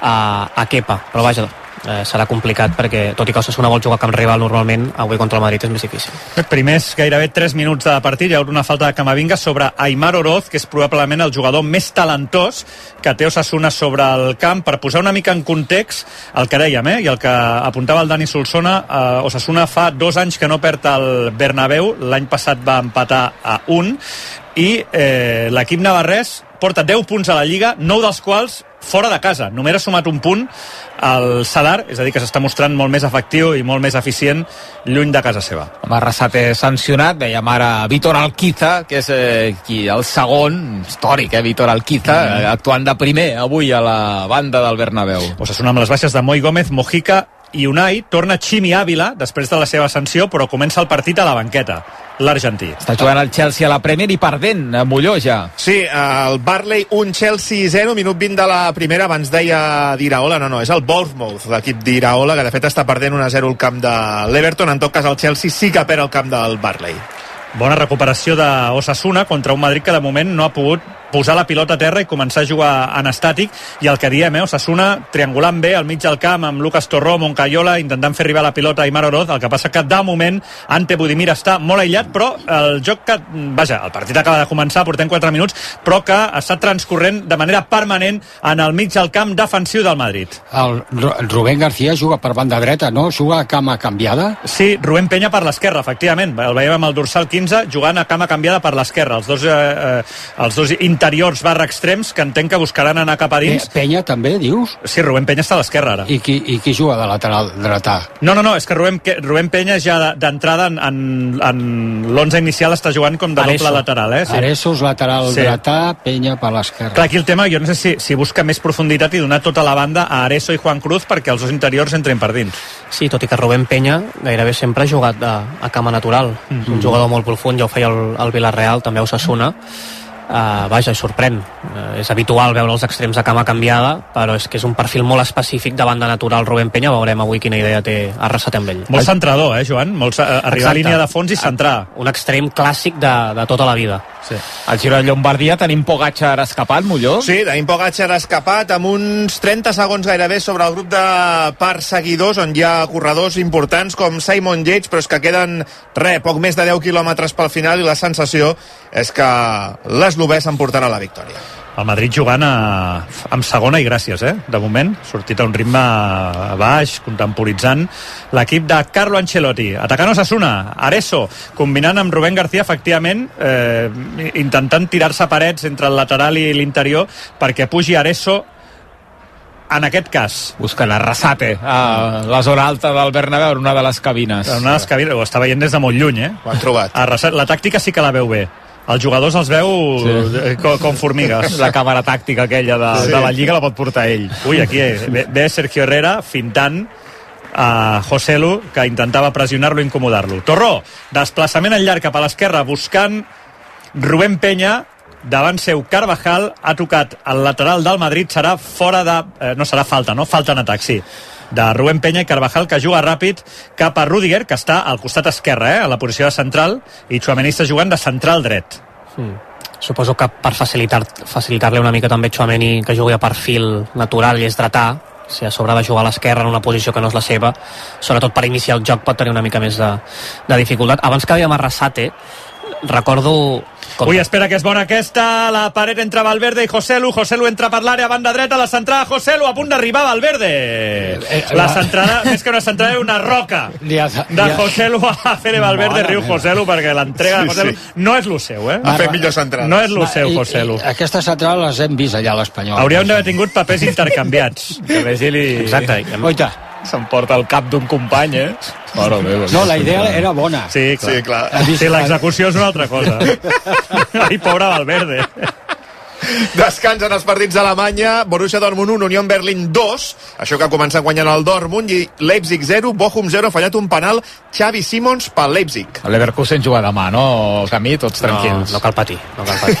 a, a Kepa. Però vaja, eh, serà complicat perquè tot i que Osasuna vol jugar a camp rival normalment avui contra el Madrid és més difícil. Primers gairebé 3 minuts de partit hi ha hagut una falta de Camavinga sobre Aymar Oroz que és probablement el jugador més talentós que té Osasuna sobre el camp. Per posar una mica en context el que dèiem eh, i el que apuntava el Dani Solsona eh, Osasuna fa dos anys que no perd el Bernabéu l'any passat va empatar a un i eh, l'equip navarrès porta 10 punts a la Lliga, 9 dels quals fora de casa. Només ha sumat un punt al Sadar, és a dir, que s'està mostrant molt més efectiu i molt més eficient lluny de casa seva. Amb Arrasate sancionat, veiem ara Víctor Alquiza, que és eh, qui, el segon, històric, eh, Víctor Alquiza, mm. actuant de primer avui a la banda del Bernabéu. Osasuna amb les baixes de Moi Gómez, Mojica i Unai, torna Ximi Ávila després de la seva sanció, però comença el partit a la banqueta l'argentí. Està jugant el Chelsea a la Premier i perdent a Molló ja. Sí, el Barley 1, Chelsea 0, minut 20 de la primera, abans deia d'Iraola, no, no, és el Bournemouth, l'equip d'Iraola, que de fet està perdent 1-0 el camp de l'Everton, en tot cas el Chelsea sí que perd el camp del Barley. Bona recuperació d'Osasuna contra un Madrid que de moment no ha pogut posar la pilota a terra i començar a jugar en estàtic i el que diem, eh, Osasuna triangulant bé al mig del camp amb Lucas Torró, Moncayola intentant fer arribar la pilota a Imar Oroz el que passa que de moment Ante Budimir està molt aïllat però el joc que, vaja, el partit acaba de començar portem 4 minuts, però que està transcorrent de manera permanent en el mig del camp defensiu del Madrid. El Rubén García juga per banda dreta, no? Juga a cama canviada? Sí, Rubén Penya per l'esquerra, efectivament. El veiem amb el dorsal 15 jugant a cama canviada per l'esquerra. Els dos, eh, eh, els dos interiors barra extrems que entenc que buscaran anar cap a dins. Penya també, dius? Sí, Rubén Penya està a l'esquerra ara. I qui, I qui juga de lateral dretà? No, no, no, és que Rubén, Rubén Penya ja d'entrada en, en, en l'11 inicial està jugant com de Areso. doble lateral, eh? Sí. Areso és lateral Sí. dretà, Penya per l'esquerra. Clar, aquí el tema, jo no sé si, si busca més profunditat i donar tota la banda a Areso i Juan Cruz perquè els dos interiors entrin per dins. Sí, tot i que Rubén Penya gairebé sempre ha jugat a, a cama natural. Mm -hmm. Un jugador molt profund, ja ho feia el, el Villarreal, també a Osasuna. Uh, vaja, sorprèn. Uh, és habitual veure els extrems de cama canviada, però és que és un perfil molt específic de banda natural Rubén Penya. Veurem avui quina idea té Arrasat amb ell. Molt centrador, eh, Joan? Molt, eh, arribar Exacte. a línia de fons i centrar. Un extrem clàssic de, de tota la vida. Sí. Al Giro de Llombardia tenim Pogacar escapat, Molló? Sí, tenim Pogacar escapat amb uns 30 segons gairebé sobre el grup de perseguidors on hi ha corredors importants com Simon Yates, però és que queden re, poc més de 10 quilòmetres pel final i la sensació és que l'eslovè s'emportarà la victòria. El Madrid jugant a, amb segona i gràcies, eh? De moment, sortit a un ritme baix, contemporitzant l'equip de Carlo Ancelotti. Atacant Osasuna, Areso, combinant amb Rubén García, efectivament, eh, intentant tirar-se parets entre el lateral i l'interior perquè pugi Areso en aquest cas. Busquen Arrasate a la zona alta del Bernabéu, en una de les cabines. En una de les cabines, ho està veient des de molt lluny, eh? Ho han trobat. Arrasate, la tàctica sí que la veu bé. Els jugadors els veu sí. com, com formigues. La càmera tàctica aquella de, Sí. de la Lliga la pot portar ell. Ui, aquí eh, ve, ve Sergio Herrera fintant a Joselu, que intentava pressionar-lo i incomodar-lo. Torró, desplaçament en llarg cap a l'esquerra, buscant Rubén Penya, davant seu Carvajal, ha tocat el lateral del Madrid, serà fora de... Eh, no serà falta, no? Falta en atac, sí de Rubén Penya i Carvajal que juga ràpid cap a Rudiger que està al costat esquerre, eh, a la posició de central i Chouameni està jugant de central dret Mm. Suposo que per facilitar- facilitar-li una mica també Chouameni que jugui a perfil natural i és dretà, si a sobre de jugar a l'esquerra en una posició que no és la seva, sobretot per iniciar el joc pot tenir una mica més de, de dificultat. Abans que dèiem Arrasate, recordo... Ui, espera que és bona aquesta, la paret entre Valverde i Joselu, Joselu entra per l'àrea, banda dreta, la centrada Joselu, a punt d'arribar Valverde. La centrada, més que una centrada, una roca Li ha, de Joselu a Fere Valverde, riu Joselu, perquè l'entrega de Sí, Joselu sí. no és lo seu, eh? Ha fet millor centrades. No és lo seu, I- Joselu. i Aquestes centrades les hem vist allà a l'Espanyol. Hauríem d'haver tingut papers intercanviats. Que. Exacte. Oita. S'emporta el cap d'un company, eh? Mare meva. No, la idea era bona. Sí, clar. Sí, clar. Sí, l'execució és una altra cosa. Ai, pobre Valverde. Descansen els partits d'Alemanya, Borussia Dortmund 1, Unió Berlin 2, això que comença guanyant el Dortmund, i Leipzig 0, Bochum 0, ha fallat un penal Xavi Simons pel Leipzig. El Leverkusen juga demà, no? El camí, tots tranquils. No, no cal patir, no cal patir.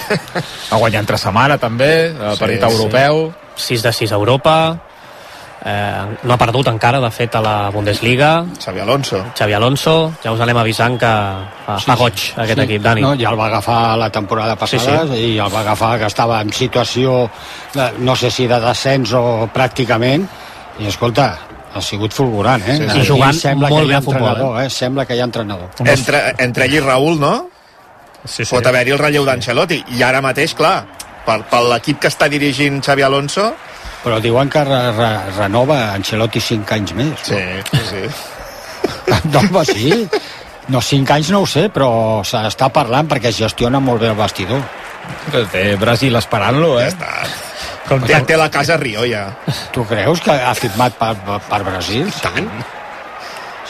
Va guanyar entre setmana, també, el Sí, partit sí. europeu. 6 de 6 a Europa, eh, no ha perdut encara, de fet, a la Bundesliga. Xavi Alonso. Xavi Alonso, ja us anem avisant que fa, fa goig aquest equip, Dani. No, ja el va agafar la temporada passada Sí, sí. i el va agafar que estava en situació, de, no sé si de descens o pràcticament, i escolta, ha sigut fulgurant, eh? Sí, sí. I jugant sembla molt que hi bé ha a futbol, entrenador, eh? Sembla que hi ha entrenador. Entre, entre ell i Raül, no? Sí, sí. Pot haver-hi el relleu d'Ancelotti. I ara mateix, clar, per, per l'equip que està dirigint Xavi Alonso... Però diuen que re, re, renova Ancelotti 5 anys més. Sí, sí, sí. No, home, sí. No, 5 anys no ho sé, però s'està parlant perquè es gestiona molt bé el vestidor. Té Brasil esperant-lo, eh? Ja està. Com ja té la casa a Rio, ja. Tu creus que ha firmat per, per, Brasil? Tant.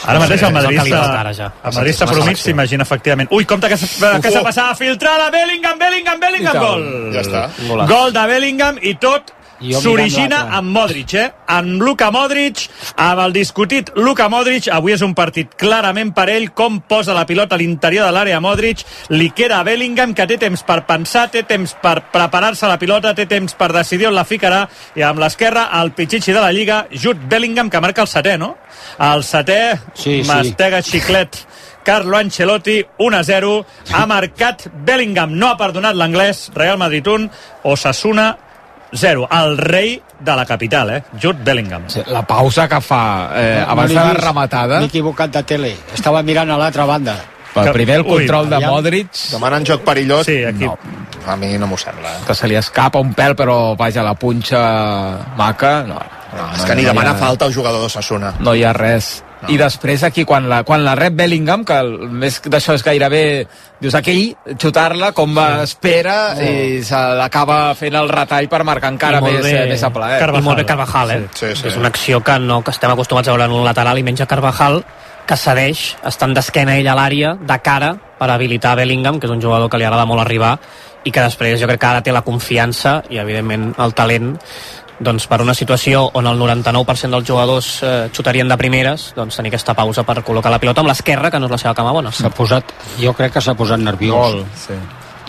Ara mateix el que ara, ja. el madridista La promig selecció. s'imagina efectivament. Ui, compte que, s'ha- que s'ha passat filtrada, Bellingham, Bellingham, Bellingham, I tal. gol! Ja està. Gol de Bellingham i tot s'origina amb Modric, eh? Amb Luka Modric, amb el discutit Luka Modric. Avui és un partit clarament per ell, com posa la pilota a l'interior de l'àrea Modric. Li queda a Bellingham, que té temps per pensar, té temps per preparar-se la pilota, té temps per decidir on la ficarà. I amb l'esquerra, el pitxitxi de la Lliga, Jude Bellingham, que marca el setè, no? El setè, Sí, sí. mastega xiclet. Carlo Ancelotti, 1-0. Ha marcat Bellingham. No ha perdonat l'anglès. Real Madrid 1, Osasuna 0. El rei de la capital, eh? Jude Bellingham. Sí, La pausa que fa eh, No abans l'he de la rematada, M'he equivocat de tele. Estava mirant a l'altra banda. pel primer el Ui, control de aviam. Modric, Demanen joc perillós. Sí, aquí. No, a mi no m'ho sembla. que se li escapa un pèl, però vaja, la punxa maca, no. No, és que ni demana falta el jugador d'Osasuna. no hi ha res. No. I després aquí, quan la, quan la rep Bellingham, que el, més d'això és gairebé... Dius, aquell, xutar-la com va, espera i se l'acaba fent el retall per marcar encara més, bé. eh, més a plaer. Carvajal. I molt bé Carvajal, eh? Sí, sí. És una acció que, no, que estem acostumats a veure en un lateral i menja Carvajal, que cedeix, estant d'esquena ell a l'àrea, de cara, per habilitar Bellingham, que és un jugador que li agrada molt arribar, i que després jo crec que ara té la confiança i, evidentment, el talent doncs per una situació on el 99% dels jugadors eh, xutarien de primeres, doncs tenir aquesta pausa per col·locar la pilota amb l'esquerra, que no és la seva cama bona. S'ha posat, jo crec que s'ha posat nerviós. Molt, sí.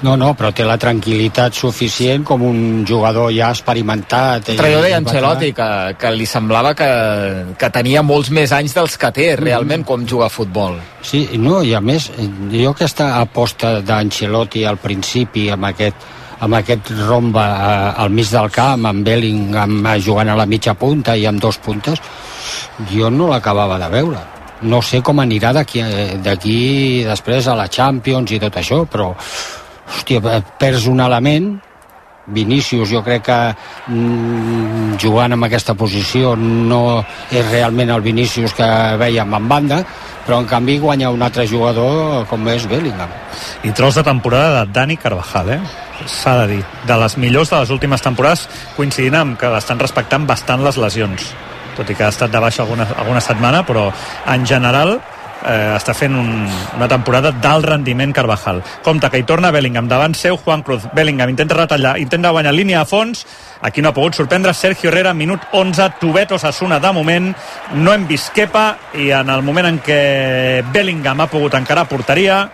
No, no, però té la tranquil·litat suficient com un jugador ja experimentat. i- Però jo deia Ancelotti que, que li semblava que, que tenia molts més anys dels que té realment com juga a futbol. Sí, no, i a més, jo aquesta aposta d'Ancelotti al principi amb aquest, amb aquest romba eh, al mig del camp, amb Bellingham eh, jugant a la mitja punta i amb dos puntes, jo no l'acabava de veure. No sé com anirà d'aquí eh, després a la Champions i tot això, però hòstia, perds un element Vinícius jo crec que mm, jugant en aquesta posició no és realment el Vinícius que veiem en banda però en canvi guanya un altre jugador com és Bellingham I tros de temporada de Dani Carvajal, eh? S'ha de dir. De les millors de les últimes temporades, coincidint amb que l'estan respectant bastant les lesions. Tot i que ha estat de baixa alguna, alguna setmana, però en general eh, està fent un, una temporada d'alt rendiment Carvajal. Compte que hi torna Bellingham davant seu, Juan Cruz. Bellingham intenta retallar, intenta guanyar línia a fons, aquí no ha pogut sorprendre Sergio Herrera, minut 11, Tubet Osasuna de moment, no hem vist Kepa i en el moment en què Bellingham ha pogut encarar porteria,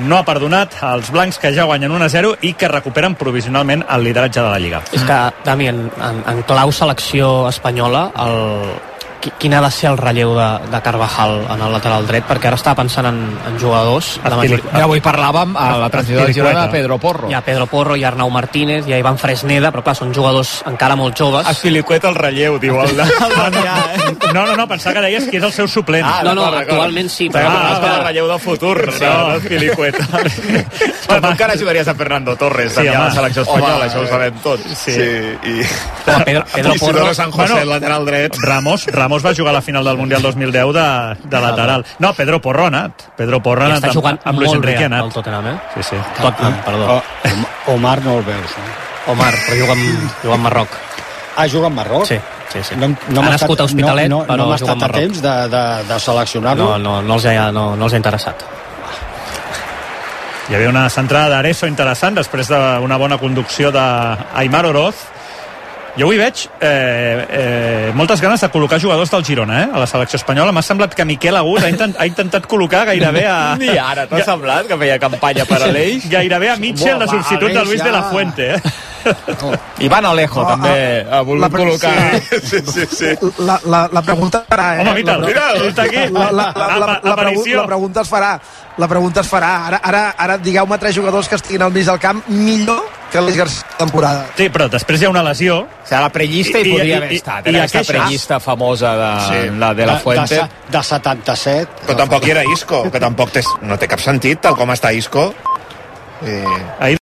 no ha perdonat els blancs que ja guanyen 1-0 i que recuperen provisionalment el lideratge de la Lliga. És que, Dami, en, en, en clau selecció espanyola, el, quin ha de ser el relleu de, de Carvajal en el lateral dret? Perquè ara estava pensant en, en jugadors... de major- Ja avui parlàvem a la transició de Girona de Pedro Porro. Hi ha Pedro Porro, hi ha Arnau Martínez, hi ha Ivan Fresneda, però clar, són jugadors encara molt joves. Espilicueta el relleu, diu el de... No, no, no, pensava que deies que és el seu suplent. Ah, no, no, actualment sí, Però ah, el relleu del futur, Sí. no, no Espilicueta. Però tu encara ajudaries a Fernando Torres, Sí, sí, a la selecció espanyola, això ho sabem tots. Sí, i... Home, Pedro, Pedro Porro... San José, Bueno, el lateral dret. Ramos, Ramos va jugar a la final del Mundial 2010 de, de lateral. No, Pedro Porro ha anat. Pedro Porro ha anat està amb, jugant amb Luis molt bé Enrique ha al anat. Tottenham, eh? Sí, sí. Tottenham, perdó. o, Omar no el veus no? Omar, però juga amb, juga amb Marroc. ah, juga amb Marroc? Sí, sí, sí. No, no ha nascut a Hospitalet, no, no, però no juga estat amb a temps de, de, de seleccionar-lo No, no, no, els ha, no, no els ha interessat. Hi havia una centrada d'Areso interessant després d'una bona conducció d'Aimar Oroz. Jo avui veig eh, eh, moltes ganes de col·locar jugadors del Girona eh, a la selecció espanyola. M'ha semblat que Miquel Agut ha, intent, ha intentat col·locar gairebé a... Ni ara, t'ha semblat que feia campanya per a l'Eix? Gairebé a Mitchell, Buah, substitut de Luis ja. de la Fuente. Eh? Ivan Alejo, Oh, també, ah, ha volgut la col·locar... Sí, sí, sí. La, la, la pregunta es farà, eh? Home, mira'l, la, mira'l, està aquí. La, la, la, la, la, la, pregu la pregunta es farà. La pregunta es farà. Ara, ara, ara digueu-me tres jugadors que estiguin al mig del camp millor que l'Eix Garcia temporada. Sí, però després hi ha una lesió. O sigui, la prellista hi, podria haver estat. Era aquesta prellista famosa de, Sí. la de la Fuente. De, de, de 77. Però tampoc hi era Isco, que tampoc té, no té cap sentit, tal com està Isco. Eh... Ahir